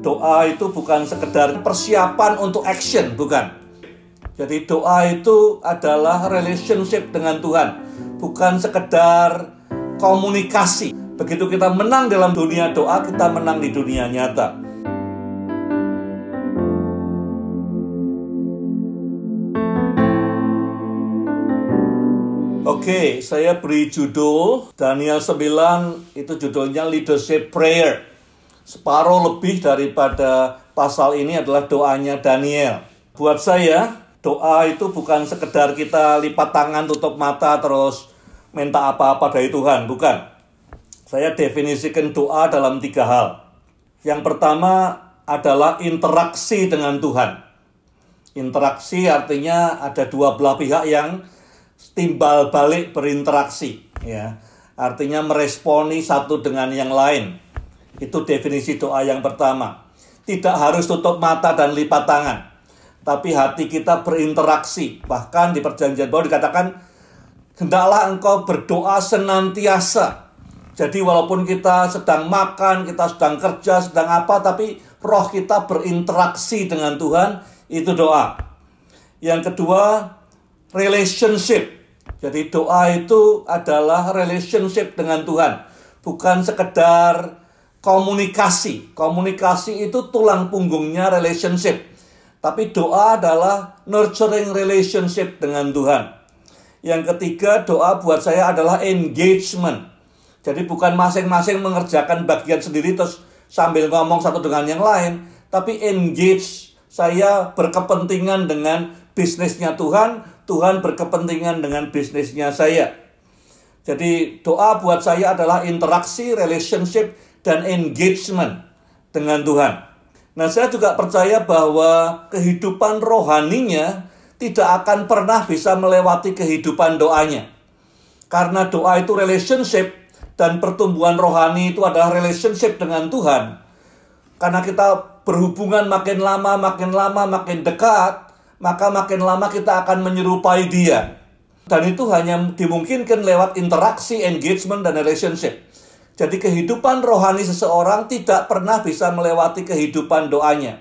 Doa itu bukan sekedar persiapan untuk action, bukan. Jadi doa itu adalah relationship dengan Tuhan, bukan sekedar komunikasi. Begitu kita menang dalam dunia doa, kita menang di dunia nyata. Oke, saya beri judul Daniel 9 itu judulnya Leadership Prayer. Separuh lebih daripada pasal ini adalah doanya Daniel. Buat saya, doa itu bukan sekedar kita lipat tangan, tutup mata, terus minta apa-apa dari Tuhan. Bukan. Saya definisikan doa dalam tiga hal. Yang pertama adalah interaksi dengan Tuhan. Interaksi artinya ada dua belah pihak yang timbal balik berinteraksi ya artinya meresponi satu dengan yang lain itu definisi doa yang pertama. Tidak harus tutup mata dan lipat tangan. Tapi hati kita berinteraksi. Bahkan di perjanjian baru dikatakan hendaklah engkau berdoa senantiasa. Jadi walaupun kita sedang makan kita sedang kerja sedang apa tapi roh kita berinteraksi dengan Tuhan itu doa. Yang kedua relationship. Jadi doa itu adalah relationship dengan Tuhan, bukan sekedar komunikasi. Komunikasi itu tulang punggungnya relationship. Tapi doa adalah nurturing relationship dengan Tuhan. Yang ketiga, doa buat saya adalah engagement. Jadi bukan masing-masing mengerjakan bagian sendiri terus sambil ngomong satu dengan yang lain, tapi engage. Saya berkepentingan dengan bisnisnya Tuhan, Tuhan berkepentingan dengan bisnisnya saya. Jadi doa buat saya adalah interaksi, relationship, dan engagement dengan Tuhan. Nah saya juga percaya bahwa kehidupan rohaninya tidak akan pernah bisa melewati kehidupan doanya. Karena doa itu relationship dan pertumbuhan rohani itu adalah relationship dengan Tuhan. Karena kita berhubungan makin lama, makin lama, makin dekat, maka makin lama kita akan menyerupai dia. Dan itu hanya dimungkinkan lewat interaksi, engagement, dan relationship. Jadi kehidupan rohani seseorang tidak pernah bisa melewati kehidupan doanya.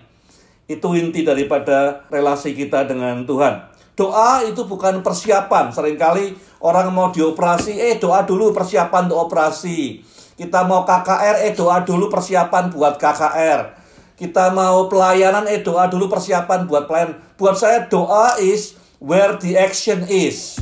Itu inti daripada relasi kita dengan Tuhan. Doa itu bukan persiapan. Seringkali orang mau dioperasi, eh doa dulu persiapan untuk operasi. Kita mau KKR, eh doa dulu persiapan buat KKR kita mau pelayanan eh doa dulu persiapan buat pelayan. Buat saya doa is where the action is.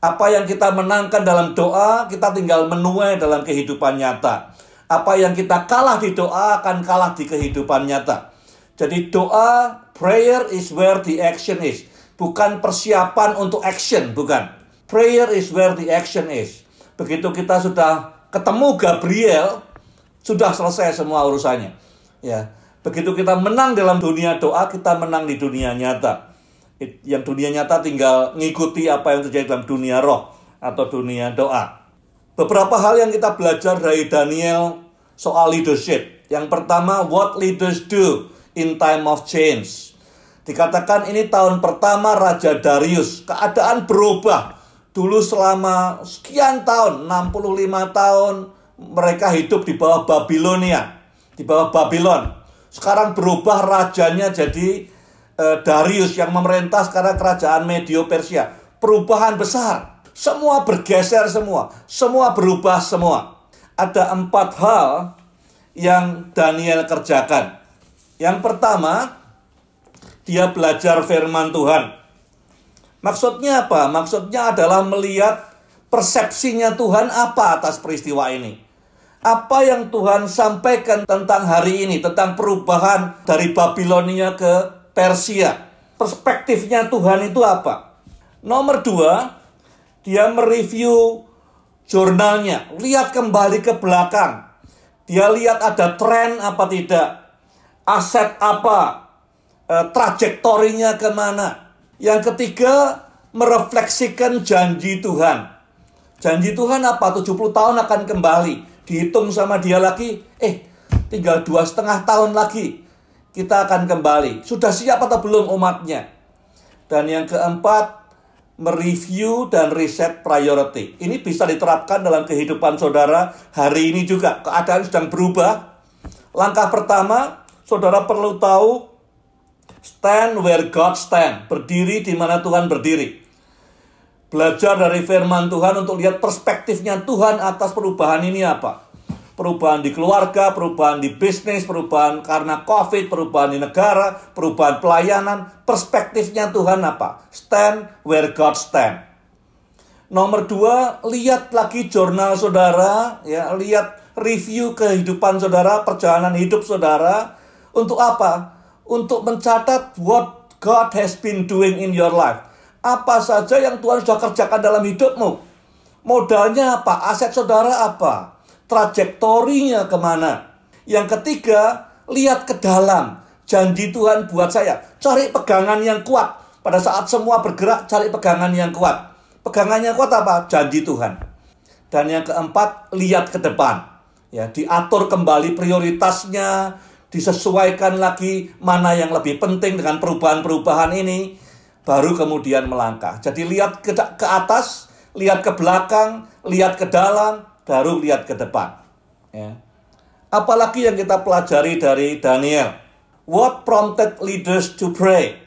Apa yang kita menangkan dalam doa, kita tinggal menuai dalam kehidupan nyata. Apa yang kita kalah di doa akan kalah di kehidupan nyata. Jadi doa, prayer is where the action is. Bukan persiapan untuk action, bukan. Prayer is where the action is. Begitu kita sudah ketemu Gabriel, sudah selesai semua urusannya. Ya, Begitu kita menang dalam dunia doa, kita menang di dunia nyata. Yang dunia nyata tinggal ngikuti apa yang terjadi dalam dunia roh atau dunia doa. Beberapa hal yang kita belajar dari Daniel soal leadership. Yang pertama, what leaders do in time of change. Dikatakan ini tahun pertama Raja Darius. Keadaan berubah. Dulu selama sekian tahun, 65 tahun, mereka hidup di bawah Babilonia. Di bawah Babylon sekarang berubah rajanya jadi Darius yang memerintah sekarang kerajaan Medio Persia. Perubahan besar. Semua bergeser semua. Semua berubah semua. Ada empat hal yang Daniel kerjakan. Yang pertama, dia belajar firman Tuhan. Maksudnya apa? Maksudnya adalah melihat persepsinya Tuhan apa atas peristiwa ini apa yang Tuhan sampaikan tentang hari ini, tentang perubahan dari Babilonia ke Persia. Perspektifnya Tuhan itu apa? Nomor dua, dia mereview jurnalnya, lihat kembali ke belakang. Dia lihat ada tren apa tidak, aset apa, e, trajektorinya ke mana. Yang ketiga, merefleksikan janji Tuhan. Janji Tuhan apa? 70 tahun akan kembali dihitung sama dia lagi, eh tinggal dua setengah tahun lagi kita akan kembali. Sudah siap atau belum umatnya? Dan yang keempat, mereview dan riset priority. Ini bisa diterapkan dalam kehidupan saudara hari ini juga. Keadaan sedang berubah. Langkah pertama, Saudara perlu tahu stand where God stand, berdiri di mana Tuhan berdiri. Belajar dari firman Tuhan untuk lihat perspektifnya Tuhan atas perubahan ini apa. Perubahan di keluarga, perubahan di bisnis, perubahan karena COVID, perubahan di negara, perubahan pelayanan. Perspektifnya Tuhan apa? Stand where God stand. Nomor dua, lihat lagi jurnal saudara, ya, lihat review kehidupan saudara, perjalanan hidup saudara. Untuk apa? Untuk mencatat what God has been doing in your life apa saja yang Tuhan sudah kerjakan dalam hidupmu. Modalnya apa? Aset saudara apa? Trajektorinya ke mana? Yang ketiga, lihat ke dalam. Janji Tuhan buat saya. Cari pegangan yang kuat. Pada saat semua bergerak, cari pegangan yang kuat. Pegangan yang kuat apa? Janji Tuhan. Dan yang keempat, lihat ke depan. Ya, diatur kembali prioritasnya, disesuaikan lagi mana yang lebih penting dengan perubahan-perubahan ini baru kemudian melangkah. Jadi lihat ke, ke atas, lihat ke belakang, lihat ke dalam, baru lihat ke depan. Ya. Apalagi yang kita pelajari dari Daniel. What prompted leaders to pray?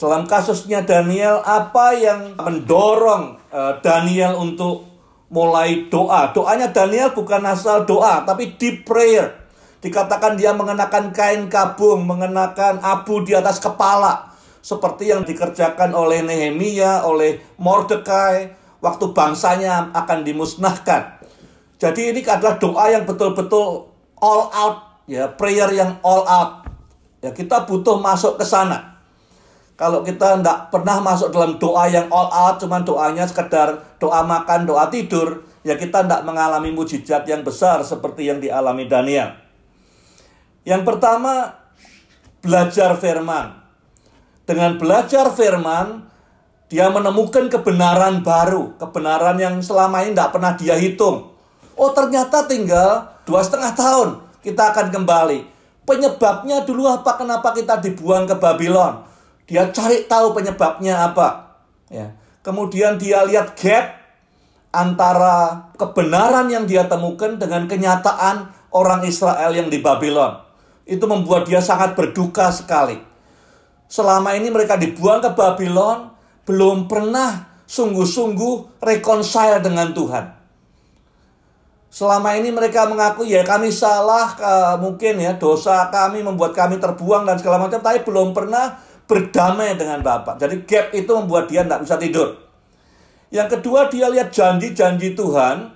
Dalam kasusnya Daniel, apa yang mendorong uh, Daniel untuk mulai doa? Doanya Daniel bukan asal doa, tapi deep prayer. Dikatakan dia mengenakan kain kabung, mengenakan abu di atas kepala seperti yang dikerjakan oleh Nehemia, oleh Mordekai waktu bangsanya akan dimusnahkan. Jadi ini adalah doa yang betul-betul all out, ya, prayer yang all out. Ya, kita butuh masuk ke sana. Kalau kita tidak pernah masuk dalam doa yang all out, cuman doanya sekedar doa makan, doa tidur, ya kita tidak mengalami mujizat yang besar seperti yang dialami Daniel. Yang pertama, belajar firman. Dengan belajar firman, dia menemukan kebenaran baru, kebenaran yang selama ini tidak pernah dia hitung. Oh ternyata tinggal dua setengah tahun kita akan kembali. Penyebabnya dulu apa? Kenapa kita dibuang ke Babylon? Dia cari tahu penyebabnya apa. Ya. Kemudian dia lihat gap antara kebenaran yang dia temukan dengan kenyataan orang Israel yang di Babylon. Itu membuat dia sangat berduka sekali selama ini mereka dibuang ke Babylon, belum pernah sungguh-sungguh reconcile dengan Tuhan. Selama ini mereka mengaku ya kami salah, mungkin ya dosa kami membuat kami terbuang dan segala macam, tapi belum pernah berdamai dengan Bapak. Jadi gap itu membuat dia tidak bisa tidur. Yang kedua dia lihat janji-janji Tuhan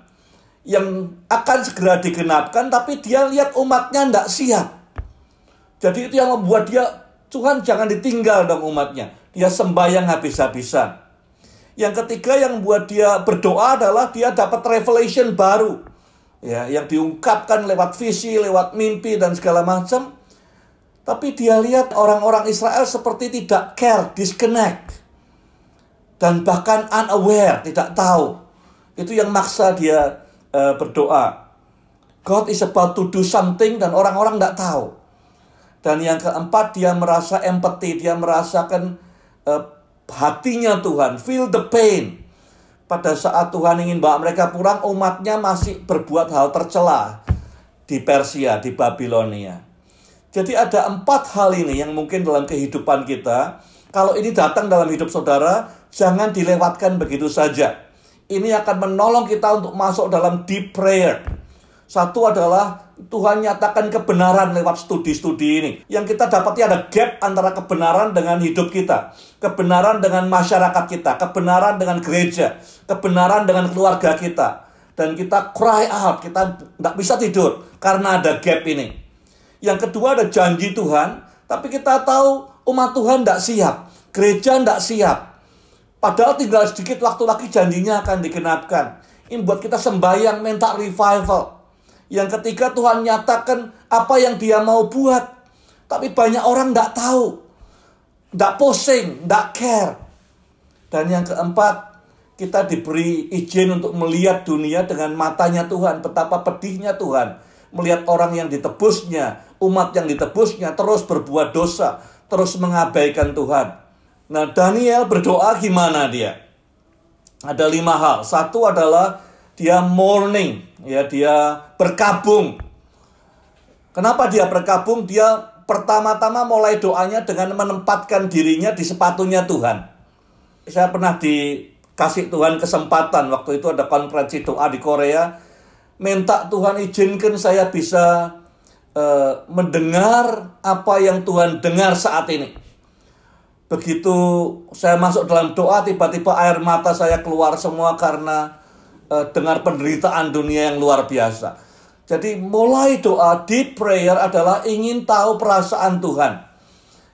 yang akan segera digenapkan, tapi dia lihat umatnya tidak siap. Jadi itu yang membuat dia Tuhan jangan ditinggal dong umatnya. Dia sembahyang habis-habisan. Yang ketiga yang buat dia berdoa adalah dia dapat revelation baru. Ya, yang diungkapkan lewat visi, lewat mimpi dan segala macam. Tapi dia lihat orang-orang Israel seperti tidak care, disconnect. Dan bahkan unaware, tidak tahu. Itu yang maksa dia uh, berdoa. God is about to do something dan orang-orang tidak tahu. Dan yang keempat dia merasa empati, dia merasakan uh, hatinya Tuhan, feel the pain. Pada saat Tuhan ingin bawa mereka pulang, umatnya masih berbuat hal tercela di Persia, di Babilonia. Jadi ada empat hal ini yang mungkin dalam kehidupan kita, kalau ini datang dalam hidup saudara, jangan dilewatkan begitu saja. Ini akan menolong kita untuk masuk dalam deep prayer. Satu adalah Tuhan nyatakan kebenaran lewat studi-studi ini. Yang kita dapati ada gap antara kebenaran dengan hidup kita. Kebenaran dengan masyarakat kita. Kebenaran dengan gereja. Kebenaran dengan keluarga kita. Dan kita cry out, kita tidak bisa tidur karena ada gap ini. Yang kedua ada janji Tuhan, tapi kita tahu umat Tuhan tidak siap. Gereja tidak siap. Padahal tinggal sedikit waktu lagi janjinya akan digenapkan. Ini buat kita sembahyang minta revival yang ketiga Tuhan nyatakan apa yang dia mau buat. Tapi banyak orang tidak tahu. Tidak pusing, tidak care. Dan yang keempat, kita diberi izin untuk melihat dunia dengan matanya Tuhan. Betapa pedihnya Tuhan. Melihat orang yang ditebusnya, umat yang ditebusnya terus berbuat dosa. Terus mengabaikan Tuhan. Nah Daniel berdoa gimana dia? Ada lima hal. Satu adalah dia mourning, ya dia berkabung. Kenapa dia berkabung? Dia pertama-tama mulai doanya dengan menempatkan dirinya di sepatunya Tuhan. Saya pernah dikasih Tuhan kesempatan waktu itu ada konferensi doa di Korea. Minta Tuhan izinkan saya bisa uh, mendengar apa yang Tuhan dengar saat ini. Begitu saya masuk dalam doa, tiba-tiba air mata saya keluar semua karena uh, dengar penderitaan dunia yang luar biasa. Jadi mulai doa deep prayer adalah ingin tahu perasaan Tuhan.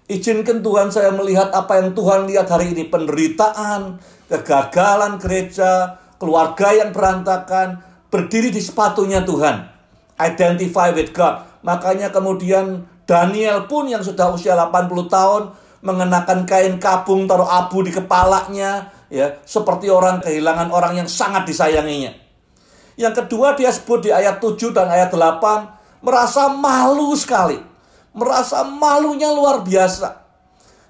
Izinkan Tuhan saya melihat apa yang Tuhan lihat hari ini. Penderitaan, kegagalan gereja, keluarga yang berantakan, berdiri di sepatunya Tuhan. Identify with God. Makanya kemudian Daniel pun yang sudah usia 80 tahun mengenakan kain kabung taruh abu di kepalanya ya seperti orang kehilangan orang yang sangat disayanginya. Yang kedua dia sebut di ayat 7 dan ayat 8 merasa malu sekali. Merasa malunya luar biasa.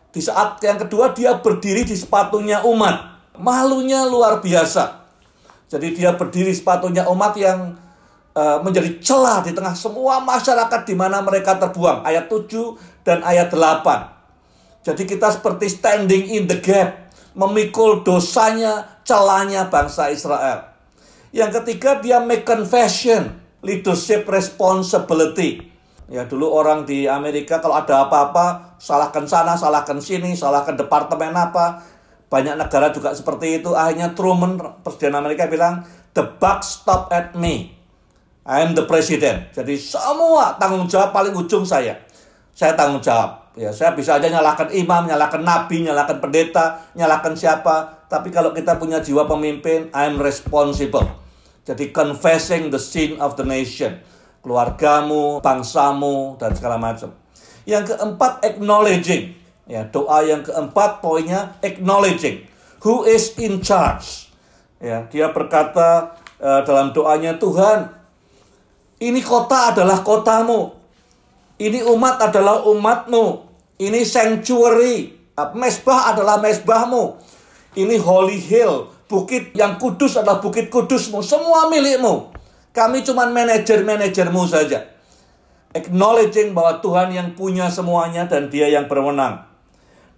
Di saat yang kedua dia berdiri di sepatunya umat. Malunya luar biasa. Jadi dia berdiri sepatunya umat yang uh, menjadi celah di tengah semua masyarakat di mana mereka terbuang. Ayat 7 dan ayat 8. Jadi kita seperti standing in the gap, memikul dosanya, celahnya bangsa Israel. Yang ketiga dia make confession, leadership responsibility. Ya dulu orang di Amerika kalau ada apa-apa, salahkan sana, salahkan sini, salahkan departemen apa. Banyak negara juga seperti itu. Akhirnya Truman, Presiden Amerika bilang, the buck stop at me. I am the president. Jadi semua tanggung jawab paling ujung saya. Saya tanggung jawab. Ya, saya bisa aja nyalahkan imam, nyalahkan nabi, nyalahkan pendeta, nyalahkan siapa. Tapi kalau kita punya jiwa pemimpin, I'm responsible. Jadi confessing the sin of the nation. Keluargamu, bangsamu, dan segala macam. Yang keempat, acknowledging. Ya, doa yang keempat poinnya acknowledging. Who is in charge? Ya, dia berkata uh, dalam doanya, Tuhan, ini kota adalah kotamu. Ini umat adalah umatmu. Ini sanctuary. Mesbah adalah mesbahmu. Ini holy hill. Bukit yang kudus adalah bukit kudusmu. Semua milikmu. Kami cuma manajer-manajermu saja. Acknowledging bahwa Tuhan yang punya semuanya dan dia yang berwenang.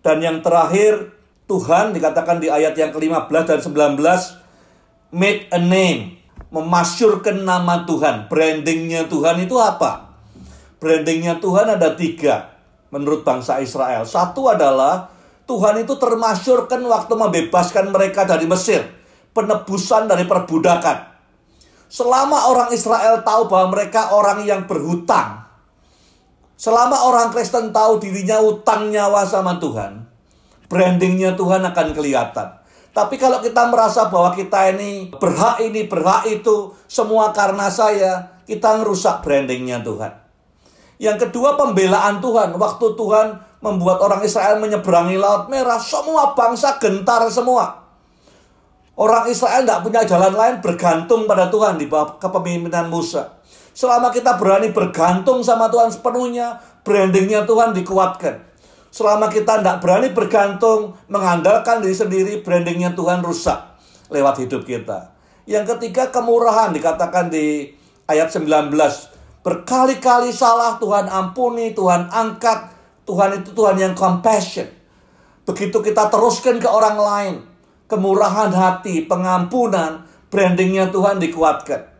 Dan yang terakhir, Tuhan dikatakan di ayat yang ke-15 dan 19, make a name. Memasyurkan nama Tuhan. Brandingnya Tuhan itu apa? Brandingnya Tuhan ada tiga menurut bangsa Israel. Satu adalah Tuhan itu termasyurkan waktu membebaskan mereka dari Mesir. Penebusan dari perbudakan. Selama orang Israel tahu bahwa mereka orang yang berhutang. Selama orang Kristen tahu dirinya utang nyawa sama Tuhan. Brandingnya Tuhan akan kelihatan. Tapi kalau kita merasa bahwa kita ini berhak ini, berhak itu, semua karena saya, kita ngerusak brandingnya Tuhan. Yang kedua pembelaan Tuhan. Waktu Tuhan membuat orang Israel menyeberangi Laut Merah, semua bangsa gentar semua. Orang Israel tidak punya jalan lain bergantung pada Tuhan di bawah kepemimpinan Musa. Selama kita berani bergantung sama Tuhan sepenuhnya, brandingnya Tuhan dikuatkan. Selama kita tidak berani bergantung, mengandalkan diri sendiri, brandingnya Tuhan rusak lewat hidup kita. Yang ketiga, kemurahan dikatakan di ayat 19. Berkali-kali salah Tuhan ampuni, Tuhan angkat. Tuhan itu Tuhan yang compassion. Begitu kita teruskan ke orang lain, kemurahan hati, pengampunan, brandingnya Tuhan dikuatkan.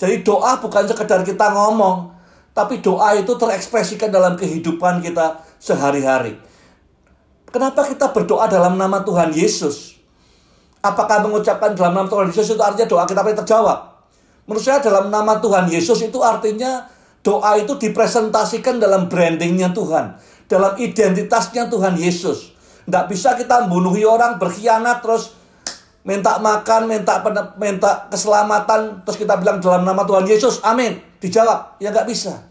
Jadi doa bukan sekedar kita ngomong, tapi doa itu terekspresikan dalam kehidupan kita sehari-hari. Kenapa kita berdoa dalam nama Tuhan Yesus? Apakah mengucapkan dalam nama Tuhan Yesus itu artinya doa kita terjawab? Menurut saya dalam nama Tuhan Yesus itu artinya doa itu dipresentasikan dalam brandingnya Tuhan. Dalam identitasnya Tuhan Yesus. Tidak bisa kita membunuhi orang, berkhianat, terus minta makan, minta minta keselamatan, terus kita bilang dalam nama Tuhan Yesus, amin. Dijawab, ya nggak bisa.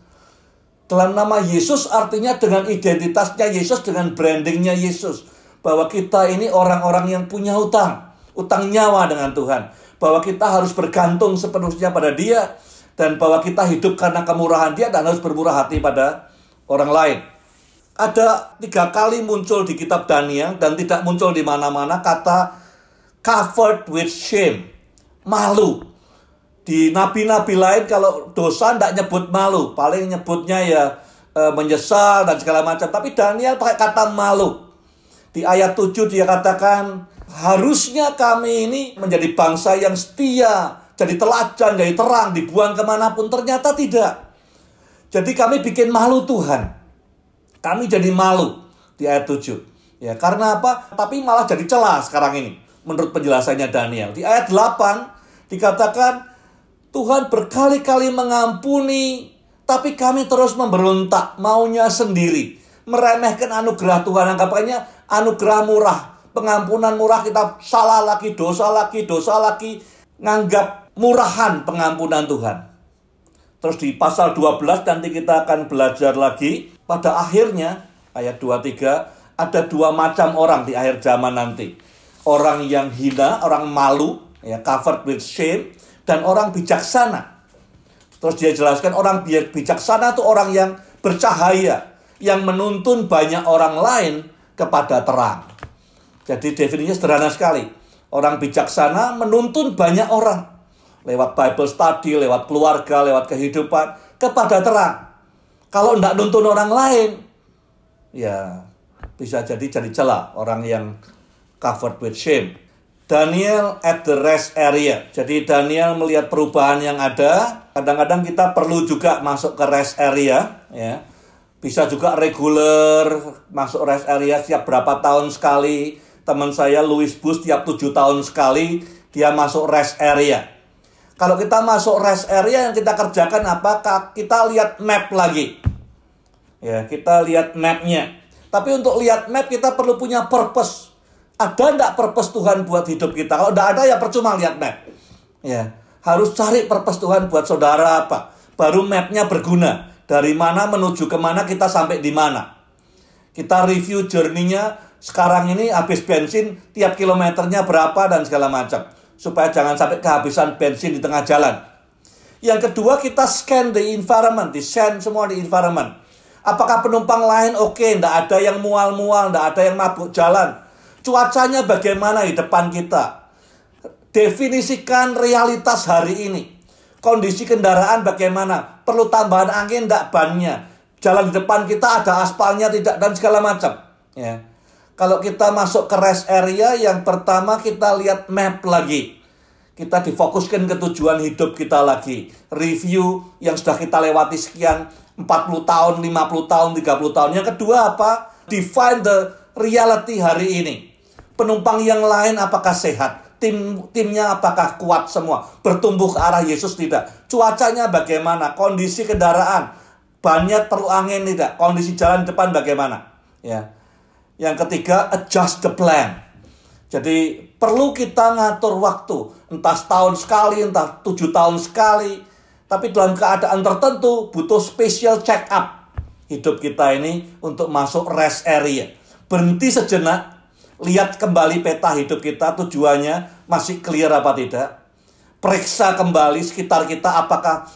Dalam nama Yesus artinya dengan identitasnya Yesus, dengan brandingnya Yesus. Bahwa kita ini orang-orang yang punya utang. Utang nyawa dengan Tuhan bahwa kita harus bergantung sepenuhnya pada Dia dan bahwa kita hidup karena kemurahan Dia dan harus bermurah hati pada orang lain. Ada tiga kali muncul di kitab Daniel dan tidak muncul di mana-mana kata covered with shame, malu. Di nabi-nabi lain kalau dosa tidak nyebut malu, paling nyebutnya ya e, menyesal dan segala macam. Tapi Daniel pakai kata malu. Di ayat 7 dia katakan, harusnya kami ini menjadi bangsa yang setia, jadi teladan, jadi terang, dibuang ke mana pun. Ternyata tidak. Jadi kami bikin malu Tuhan. Kami jadi malu di ayat 7. Ya, karena apa? Tapi malah jadi celah sekarang ini. Menurut penjelasannya Daniel. Di ayat 8 dikatakan Tuhan berkali-kali mengampuni, tapi kami terus memberontak, maunya sendiri. Meremehkan anugerah Tuhan, anggapannya anugerah murah, pengampunan murah kita salah lagi, dosa lagi, dosa lagi, nganggap murahan pengampunan Tuhan. Terus di pasal 12 nanti kita akan belajar lagi, pada akhirnya ayat 23 ada dua macam orang di akhir zaman nanti. Orang yang hina, orang malu, ya covered with shame, dan orang bijaksana. Terus dia jelaskan orang bijaksana itu orang yang bercahaya, yang menuntun banyak orang lain kepada terang. Jadi definisinya sederhana sekali. Orang bijaksana menuntun banyak orang lewat Bible study, lewat keluarga, lewat kehidupan kepada terang. Kalau tidak nuntun orang lain, ya bisa jadi jadi celah orang yang covered with shame. Daniel at the rest area. Jadi Daniel melihat perubahan yang ada. Kadang-kadang kita perlu juga masuk ke rest area, ya bisa juga reguler masuk rest area setiap berapa tahun sekali. Teman saya Louis Bus tiap tujuh tahun sekali dia masuk rest area. Kalau kita masuk rest area yang kita kerjakan apa? Kita lihat map lagi. Ya, kita lihat mapnya. Tapi untuk lihat map kita perlu punya purpose. Ada enggak purpose Tuhan buat hidup kita? Kalau enggak ada ya percuma lihat map. Ya, harus cari purpose Tuhan buat saudara apa? Baru mapnya berguna dari mana menuju ke mana kita sampai di mana. Kita review journey-nya sekarang ini habis bensin tiap kilometernya berapa dan segala macam. Supaya jangan sampai kehabisan bensin di tengah jalan. Yang kedua kita scan the environment, di scan semua di environment. Apakah penumpang lain oke, okay, tidak ada yang mual-mual, tidak ada yang mabuk jalan. Cuacanya bagaimana di depan kita. Definisikan realitas hari ini. Kondisi kendaraan bagaimana? Perlu tambahan angin enggak bannya? Jalan di depan kita ada aspalnya tidak dan segala macam. Ya. Kalau kita masuk ke rest area yang pertama kita lihat map lagi. Kita difokuskan ke tujuan hidup kita lagi. Review yang sudah kita lewati sekian 40 tahun, 50 tahun, 30 tahun. Yang kedua apa? Define the reality hari ini. Penumpang yang lain apakah sehat? tim timnya apakah kuat semua bertumbuh ke arah Yesus tidak cuacanya bagaimana kondisi kendaraan bannya perlu angin tidak kondisi jalan depan bagaimana ya yang ketiga adjust the plan jadi perlu kita ngatur waktu entah setahun sekali entah tujuh tahun sekali tapi dalam keadaan tertentu butuh special check up hidup kita ini untuk masuk rest area berhenti sejenak lihat kembali peta hidup kita tujuannya masih clear apa tidak. Periksa kembali sekitar kita apakah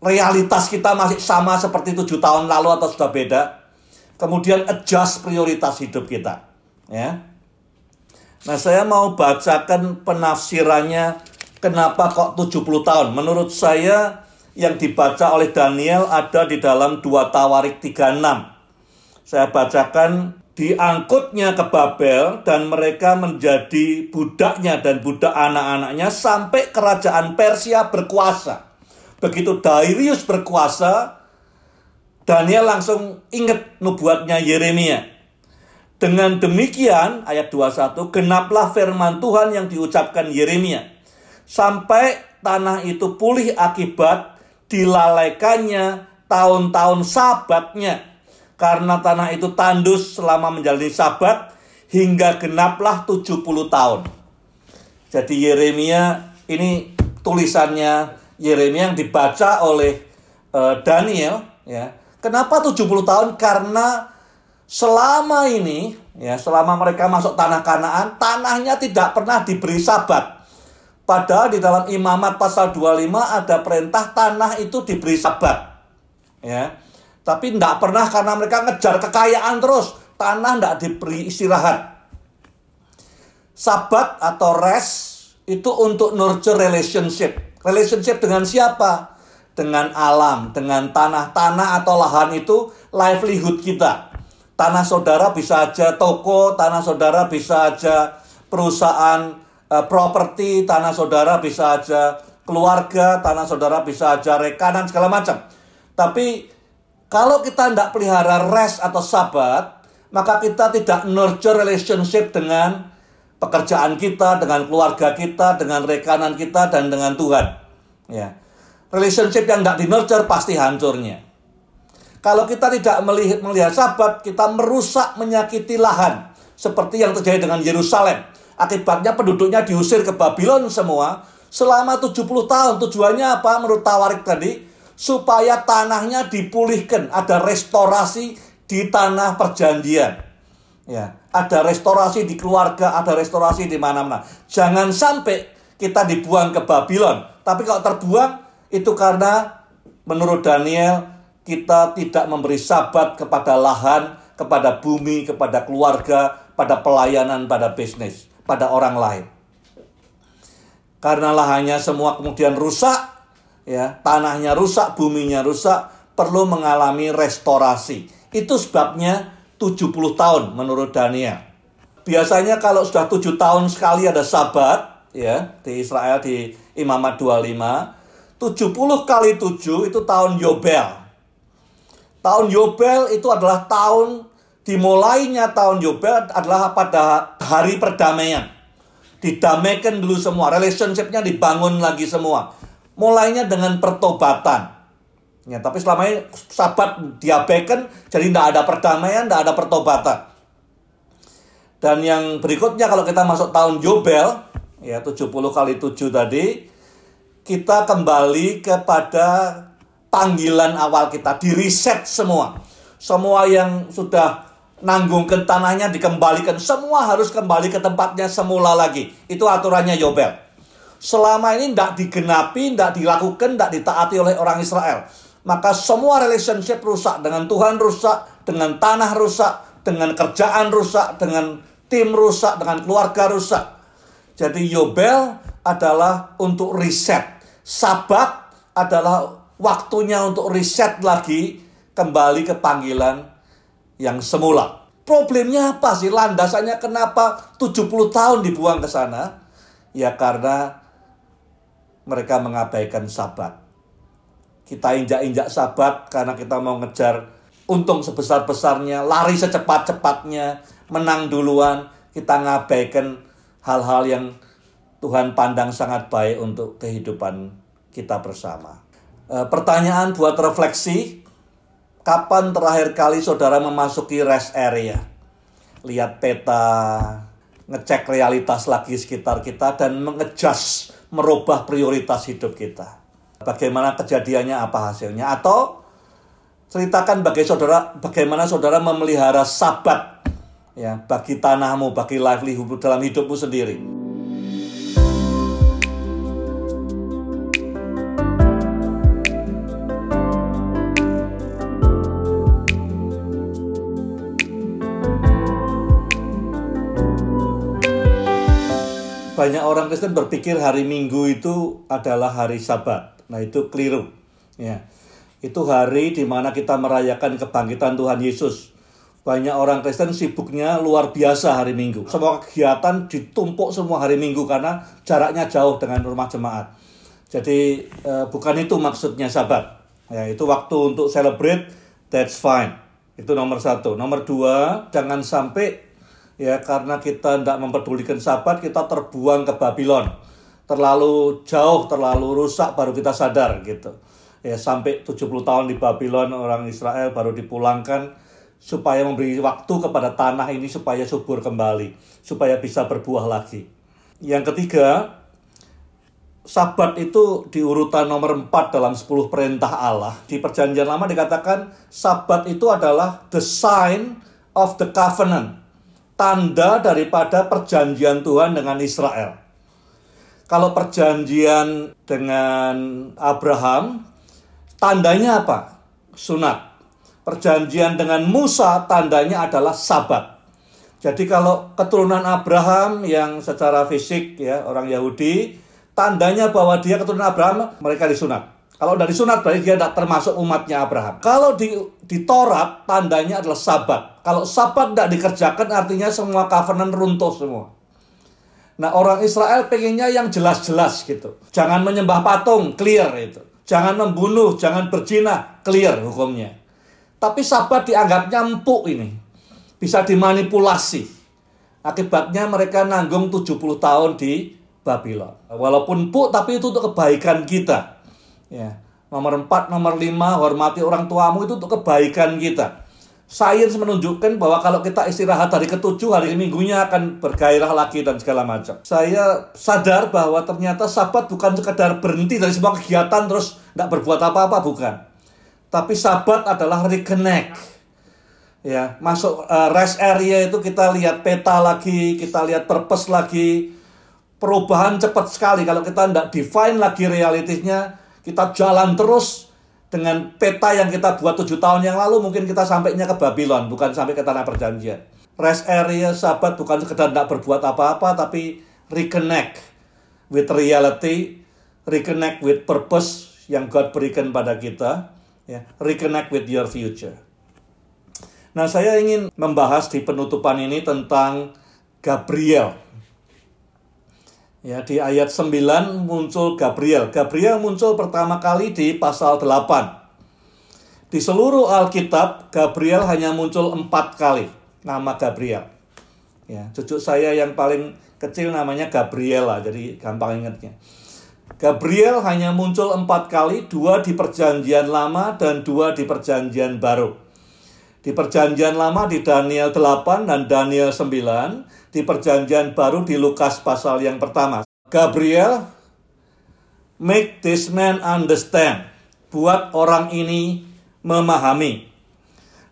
realitas kita masih sama seperti tujuh tahun lalu atau sudah beda. Kemudian adjust prioritas hidup kita. Ya. Nah saya mau bacakan penafsirannya kenapa kok 70 tahun. Menurut saya yang dibaca oleh Daniel ada di dalam 2 Tawarik 36. Saya bacakan diangkutnya ke Babel dan mereka menjadi budaknya dan budak anak-anaknya sampai kerajaan Persia berkuasa. Begitu Darius berkuasa, Daniel langsung ingat nubuatnya Yeremia. Dengan demikian, ayat 21, genaplah firman Tuhan yang diucapkan Yeremia. Sampai tanah itu pulih akibat dilalaikannya tahun-tahun sabatnya karena tanah itu tandus selama menjalani sabat hingga genaplah 70 tahun. Jadi Yeremia ini tulisannya Yeremia yang dibaca oleh uh, Daniel ya. Kenapa 70 tahun? Karena selama ini ya selama mereka masuk tanah Kanaan, tanahnya tidak pernah diberi sabat. Padahal di dalam Imamat pasal 25 ada perintah tanah itu diberi sabat. Ya. Tapi tidak pernah karena mereka ngejar kekayaan terus. Tanah tidak diberi istirahat. Sabat atau rest itu untuk nurture relationship. Relationship dengan siapa? Dengan alam, dengan tanah. Tanah atau lahan itu livelihood kita. Tanah saudara bisa aja toko, tanah saudara bisa aja perusahaan uh, properti, tanah saudara bisa aja keluarga, tanah saudara bisa aja rekanan segala macam. Tapi kalau kita tidak pelihara rest atau sabat, maka kita tidak nurture relationship dengan pekerjaan kita, dengan keluarga kita, dengan rekanan kita, dan dengan Tuhan. Ya. Relationship yang tidak di nurture pasti hancurnya. Kalau kita tidak melihat, melihat sahabat, kita merusak, menyakiti lahan. Seperti yang terjadi dengan Yerusalem. Akibatnya penduduknya diusir ke Babylon semua. Selama 70 tahun. Tujuannya apa menurut Tawarik tadi? Supaya tanahnya dipulihkan. Ada restorasi di tanah perjanjian. Ya, ada restorasi di keluarga, ada restorasi di mana-mana. Jangan sampai kita dibuang ke Babylon. Tapi kalau terbuang itu karena menurut Daniel kita tidak memberi sabat kepada lahan, kepada bumi, kepada keluarga, pada pelayanan, pada bisnis, pada orang lain. Karena lahannya semua kemudian rusak, ya, tanahnya rusak, buminya rusak, perlu mengalami restorasi. Itu sebabnya 70 tahun menurut Daniel. Biasanya kalau sudah 7 tahun sekali ada sabat ya di Israel di Imamat 25, 70 kali 7 itu tahun Yobel. Tahun Yobel itu adalah tahun dimulainya tahun Yobel adalah pada hari perdamaian. Didamaikan dulu semua, relationshipnya dibangun lagi semua. Mulainya dengan pertobatan. Ya, tapi selama ini sabat diabaikan, jadi tidak ada perdamaian, tidak ada pertobatan. Dan yang berikutnya kalau kita masuk tahun Yobel, ya 70 kali 7 tadi, kita kembali kepada panggilan awal kita, di reset semua. Semua yang sudah nanggung ke tanahnya dikembalikan, semua harus kembali ke tempatnya semula lagi. Itu aturannya Yobel. Selama ini tidak digenapi, tidak dilakukan, tidak ditaati oleh orang Israel maka semua relationship rusak dengan Tuhan rusak, dengan tanah rusak, dengan kerjaan rusak, dengan tim rusak, dengan keluarga rusak. Jadi Yobel adalah untuk reset. Sabat adalah waktunya untuk reset lagi kembali ke panggilan yang semula. Problemnya apa sih? Landasannya kenapa 70 tahun dibuang ke sana? Ya karena mereka mengabaikan sabat kita injak-injak sabat karena kita mau ngejar untung sebesar-besarnya, lari secepat-cepatnya, menang duluan, kita ngabaikan hal-hal yang Tuhan pandang sangat baik untuk kehidupan kita bersama. E, pertanyaan buat refleksi, kapan terakhir kali saudara memasuki rest area? Lihat peta, ngecek realitas lagi sekitar kita dan mengejas, merubah prioritas hidup kita bagaimana kejadiannya apa hasilnya atau ceritakan bagi saudara bagaimana saudara memelihara sabat ya bagi tanahmu bagi livelihood dalam hidupmu sendiri. Banyak orang Kristen berpikir hari Minggu itu adalah hari Sabat. Nah itu keliru. Ya. Itu hari di mana kita merayakan kebangkitan Tuhan Yesus. Banyak orang Kristen sibuknya luar biasa hari Minggu. Semua kegiatan ditumpuk semua hari Minggu karena jaraknya jauh dengan rumah jemaat. Jadi eh, bukan itu maksudnya sabat. Ya, itu waktu untuk celebrate, that's fine. Itu nomor satu. Nomor dua, jangan sampai ya karena kita tidak memperdulikan sabat, kita terbuang ke Babylon terlalu jauh, terlalu rusak baru kita sadar gitu. Ya sampai 70 tahun di Babylon orang Israel baru dipulangkan supaya memberi waktu kepada tanah ini supaya subur kembali, supaya bisa berbuah lagi. Yang ketiga, Sabat itu di urutan nomor 4 dalam 10 perintah Allah. Di perjanjian lama dikatakan Sabat itu adalah the sign of the covenant. Tanda daripada perjanjian Tuhan dengan Israel. Kalau perjanjian dengan Abraham, tandanya apa? Sunat. Perjanjian dengan Musa, tandanya adalah sabat. Jadi kalau keturunan Abraham yang secara fisik ya orang Yahudi, tandanya bahwa dia keturunan Abraham, mereka disunat. Kalau dari sunat berarti dia tidak termasuk umatnya Abraham. Kalau di, di Torat tandanya adalah sabat. Kalau sabat tidak dikerjakan artinya semua covenant runtuh semua. Nah orang Israel pengennya yang jelas-jelas gitu. Jangan menyembah patung, clear itu. Jangan membunuh, jangan berzina, clear hukumnya. Tapi sabat dianggapnya empuk ini. Bisa dimanipulasi. Akibatnya mereka nanggung 70 tahun di Babylon. Walaupun empuk tapi itu untuk kebaikan kita. Ya. Nomor empat, nomor lima, hormati orang tuamu itu untuk kebaikan kita. Sains menunjukkan bahwa kalau kita istirahat hari ketujuh, hari minggunya akan bergairah lagi dan segala macam. Saya sadar bahwa ternyata sabat bukan sekadar berhenti dari semua kegiatan terus nggak berbuat apa-apa, bukan. Tapi sabat adalah reconnect. Ya, masuk uh, rest area itu kita lihat peta lagi, kita lihat purpose lagi. Perubahan cepat sekali kalau kita tidak define lagi realitinya, kita jalan terus dengan peta yang kita buat tujuh tahun yang lalu mungkin kita sampainya ke Babylon bukan sampai ke tanah perjanjian. Rest area sahabat bukan sekedar tidak berbuat apa-apa tapi reconnect with reality reconnect with purpose yang God berikan pada kita ya reconnect with your future. Nah saya ingin membahas di penutupan ini tentang Gabriel Ya, di ayat 9 muncul Gabriel. Gabriel muncul pertama kali di pasal 8. Di seluruh Alkitab, Gabriel hanya muncul empat kali nama Gabriel. Ya, cucu saya yang paling kecil namanya Gabriela, jadi gampang ingatnya. Gabriel hanya muncul empat kali, dua di perjanjian lama dan dua di perjanjian baru. Di perjanjian lama di Daniel 8 dan Daniel 9, di perjanjian baru di Lukas pasal yang pertama. Gabriel, make this man understand. Buat orang ini memahami.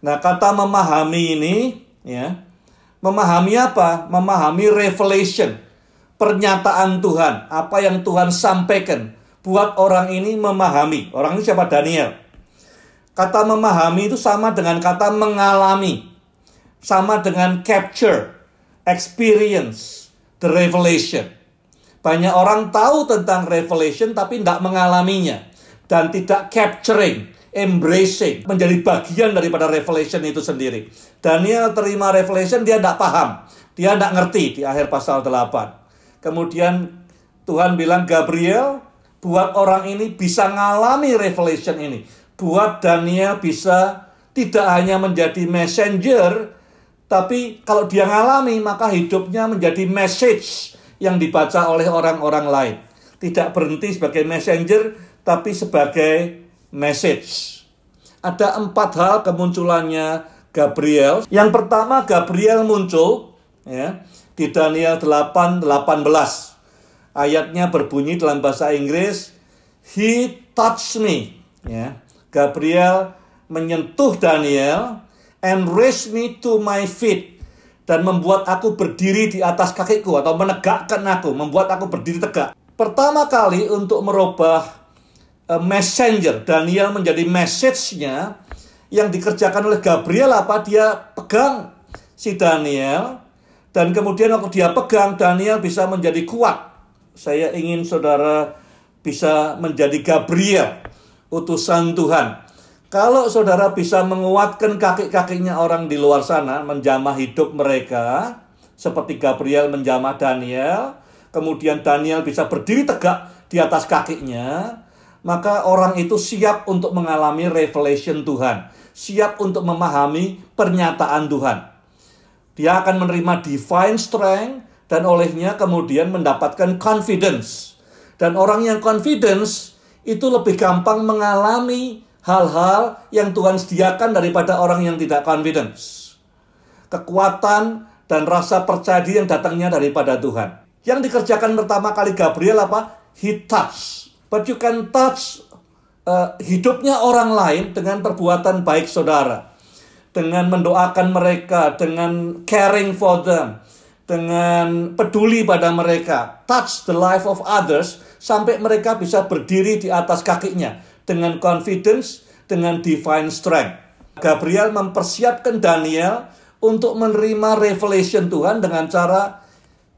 Nah, kata memahami ini, ya, memahami apa? Memahami revelation, pernyataan Tuhan, apa yang Tuhan sampaikan. Buat orang ini memahami. Orang ini siapa? Daniel. Kata memahami itu sama dengan kata mengalami. Sama dengan capture experience the revelation. Banyak orang tahu tentang revelation tapi tidak mengalaminya dan tidak capturing, embracing, menjadi bagian daripada revelation itu sendiri. Daniel terima revelation dia tidak paham, dia tidak ngerti di akhir pasal 8. Kemudian Tuhan bilang Gabriel buat orang ini bisa ngalami revelation ini. Buat Daniel bisa tidak hanya menjadi messenger tapi kalau dia ngalami, maka hidupnya menjadi message yang dibaca oleh orang-orang lain. Tidak berhenti sebagai messenger, tapi sebagai message. Ada empat hal kemunculannya Gabriel. Yang pertama, Gabriel muncul ya, di Daniel 8, 18. Ayatnya berbunyi dalam bahasa Inggris, He touched me. Ya. Gabriel menyentuh Daniel and raise me to my feet dan membuat aku berdiri di atas kakiku atau menegakkan aku, membuat aku berdiri tegak. Pertama kali untuk merubah uh, messenger Daniel menjadi message-nya yang dikerjakan oleh Gabriel apa dia pegang si Daniel dan kemudian waktu dia pegang Daniel bisa menjadi kuat. Saya ingin saudara bisa menjadi Gabriel, utusan Tuhan kalau saudara bisa menguatkan kaki-kakinya orang di luar sana, menjamah hidup mereka, seperti Gabriel menjamah Daniel, kemudian Daniel bisa berdiri tegak di atas kakinya, maka orang itu siap untuk mengalami revelation Tuhan, siap untuk memahami pernyataan Tuhan. Dia akan menerima divine strength dan olehnya kemudian mendapatkan confidence. Dan orang yang confidence itu lebih gampang mengalami hal-hal yang Tuhan sediakan daripada orang yang tidak confidence. Kekuatan dan rasa percaya diri yang datangnya daripada Tuhan. Yang dikerjakan pertama kali Gabriel apa? He touch. But you can touch uh, hidupnya orang lain dengan perbuatan baik saudara. Dengan mendoakan mereka, dengan caring for them, dengan peduli pada mereka, touch the life of others sampai mereka bisa berdiri di atas kakinya dengan confidence, dengan divine strength. Gabriel mempersiapkan Daniel untuk menerima revelation Tuhan dengan cara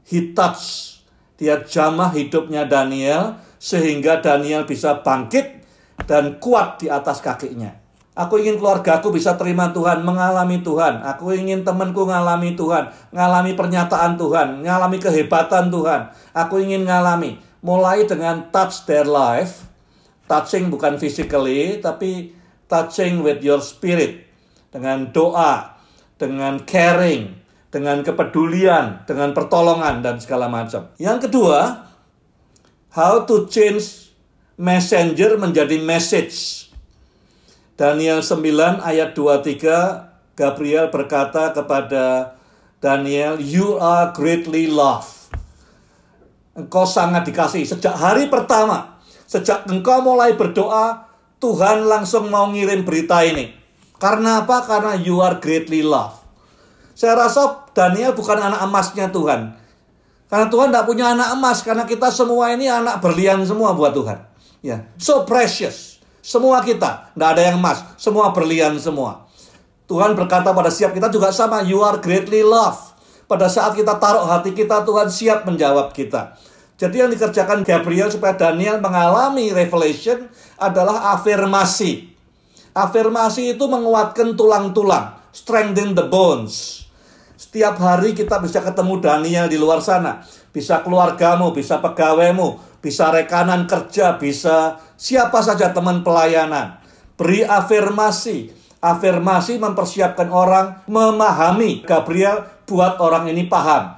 he touch. Dia jamah hidupnya Daniel sehingga Daniel bisa bangkit dan kuat di atas kakinya. Aku ingin keluargaku bisa terima Tuhan, mengalami Tuhan. Aku ingin temanku mengalami Tuhan, mengalami pernyataan Tuhan, mengalami kehebatan Tuhan. Aku ingin mengalami. Mulai dengan touch their life. Touching bukan physically, tapi touching with your spirit. Dengan doa, dengan caring, dengan kepedulian, dengan pertolongan, dan segala macam. Yang kedua, how to change messenger menjadi message. Daniel 9 ayat 23 Gabriel berkata kepada Daniel, "You are greatly loved." Engkau sangat dikasih sejak hari pertama. Sejak engkau mulai berdoa, Tuhan langsung mau ngirim berita ini. Karena apa? Karena you are greatly loved. Saya rasa Daniel bukan anak emasnya Tuhan. Karena Tuhan tidak punya anak emas, karena kita semua ini anak berlian semua buat Tuhan. Ya, so precious. Semua kita, nggak ada yang emas, semua berlian semua. Tuhan berkata pada siap kita juga sama, you are greatly loved. Pada saat kita taruh hati kita, Tuhan siap menjawab kita. Jadi yang dikerjakan Gabriel supaya Daniel mengalami revelation adalah afirmasi. Afirmasi itu menguatkan tulang-tulang, strengthen the bones. Setiap hari kita bisa ketemu Daniel di luar sana. Bisa keluargamu, bisa pegawaimu, bisa rekanan kerja, bisa siapa saja teman pelayanan. Beri afirmasi. Afirmasi mempersiapkan orang memahami. Gabriel buat orang ini paham.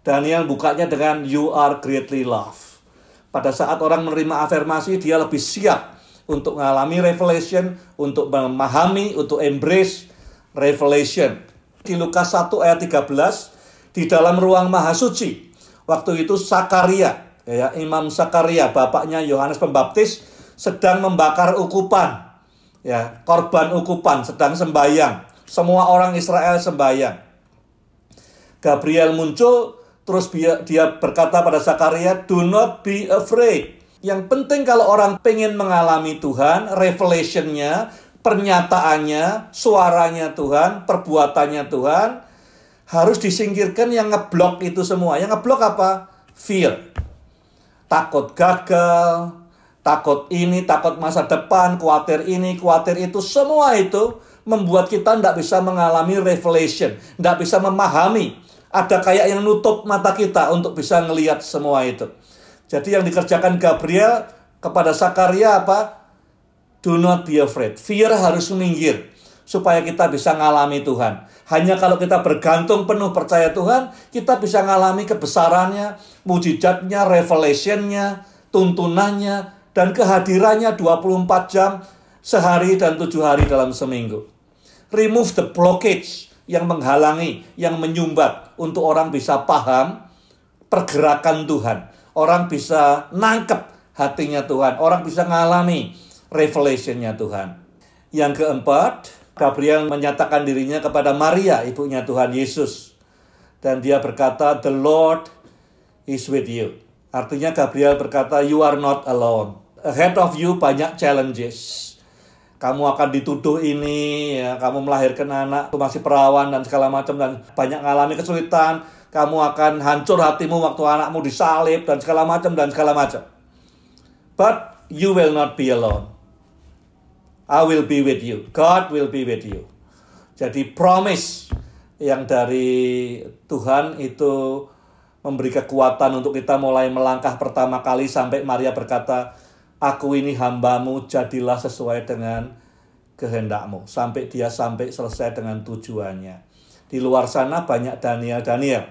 Daniel bukanya dengan you are greatly loved. Pada saat orang menerima afirmasi, dia lebih siap untuk mengalami revelation, untuk memahami, untuk embrace revelation. Di Lukas 1 ayat 13, di dalam ruang maha suci, waktu itu Sakaria, ya Imam Sakaria bapaknya Yohanes Pembaptis sedang membakar ukupan ya korban ukupan sedang sembayang semua orang Israel sembayang Gabriel muncul terus dia, berkata pada Sakaria do not be afraid. Yang penting kalau orang pengen mengalami Tuhan revelationnya pernyataannya suaranya Tuhan perbuatannya Tuhan harus disingkirkan yang ngeblok itu semua. Yang ngeblok apa? Fear. Takut gagal, takut ini, takut masa depan, khawatir ini, khawatir itu, semua itu membuat kita tidak bisa mengalami revelation, tidak bisa memahami. Ada kayak yang nutup mata kita untuk bisa ngelihat semua itu. Jadi yang dikerjakan Gabriel kepada Sakaria apa? Do not be afraid. Fear harus minggir supaya kita bisa ngalami Tuhan. Hanya kalau kita bergantung penuh percaya Tuhan, kita bisa ngalami kebesarannya, mujizatnya, revelationnya, tuntunannya, dan kehadirannya 24 jam sehari dan tujuh hari dalam seminggu. Remove the blockage yang menghalangi, yang menyumbat untuk orang bisa paham pergerakan Tuhan. Orang bisa nangkep hatinya Tuhan. Orang bisa ngalami revelationnya Tuhan. Yang keempat, Gabriel menyatakan dirinya kepada Maria, ibunya Tuhan Yesus. Dan dia berkata, The Lord is with you. Artinya Gabriel berkata, you are not alone. Ahead of you banyak challenges. Kamu akan dituduh ini, ya, kamu melahirkan anak, masih perawan dan segala macam dan banyak mengalami kesulitan. Kamu akan hancur hatimu waktu anakmu disalib dan segala macam dan segala macam. But you will not be alone. I will be with you. God will be with you. Jadi promise yang dari Tuhan itu memberi kekuatan untuk kita mulai melangkah pertama kali sampai Maria berkata, Aku ini hambamu, jadilah sesuai dengan kehendakmu. Sampai dia sampai selesai dengan tujuannya. Di luar sana banyak Daniel-Daniel.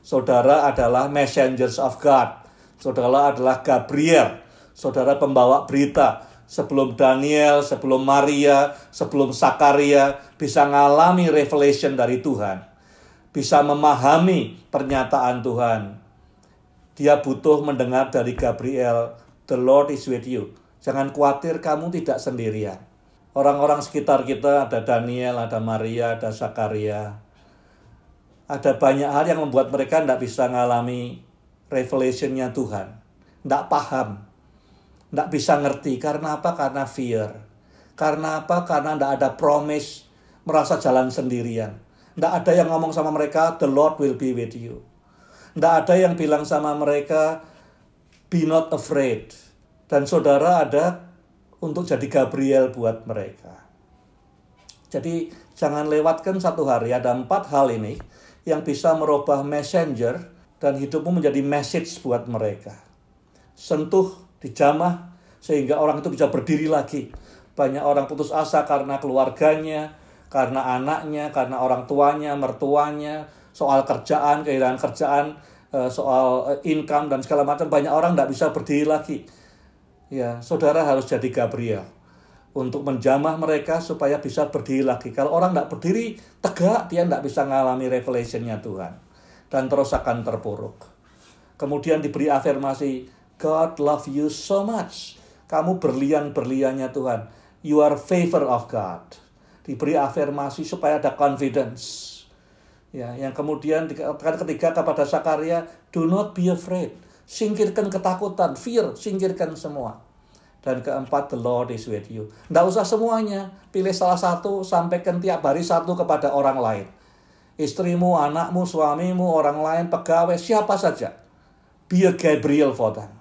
Saudara adalah messengers of God. Saudara adalah Gabriel. Saudara pembawa berita sebelum Daniel, sebelum Maria, sebelum Sakaria bisa mengalami revelation dari Tuhan. Bisa memahami pernyataan Tuhan. Dia butuh mendengar dari Gabriel, The Lord is with you. Jangan khawatir kamu tidak sendirian. Orang-orang sekitar kita ada Daniel, ada Maria, ada Sakaria. Ada banyak hal yang membuat mereka tidak bisa mengalami revelationnya Tuhan. Tidak paham tidak bisa ngerti. Karena apa? Karena fear. Karena apa? Karena tidak ada promise merasa jalan sendirian. Tidak ada yang ngomong sama mereka, the Lord will be with you. Tidak ada yang bilang sama mereka, be not afraid. Dan saudara ada untuk jadi Gabriel buat mereka. Jadi jangan lewatkan satu hari, ada empat hal ini yang bisa merubah messenger dan hidupmu menjadi message buat mereka. Sentuh, dijamah, sehingga orang itu bisa berdiri lagi. Banyak orang putus asa karena keluarganya, karena anaknya, karena orang tuanya, mertuanya, soal kerjaan, kehilangan kerjaan, eh, soal eh, income dan segala macam. Banyak orang tidak bisa berdiri lagi. Ya, saudara harus jadi Gabriel untuk menjamah mereka supaya bisa berdiri lagi. Kalau orang tidak berdiri tegak, dia tidak bisa mengalami revelationnya Tuhan. Dan terus akan terpuruk. Kemudian diberi afirmasi, God love you so much. Kamu berlian-berliannya Tuhan. You are favor of God. Diberi afirmasi supaya ada confidence. Ya, yang kemudian dikatakan ketiga kepada Sakaria, do not be afraid. Singkirkan ketakutan, fear, singkirkan semua. Dan keempat, the Lord is with you. Tidak usah semuanya. Pilih salah satu, sampaikan tiap hari satu kepada orang lain. Istrimu, anakmu, suamimu, orang lain, pegawai, siapa saja. Be a Gabriel for them.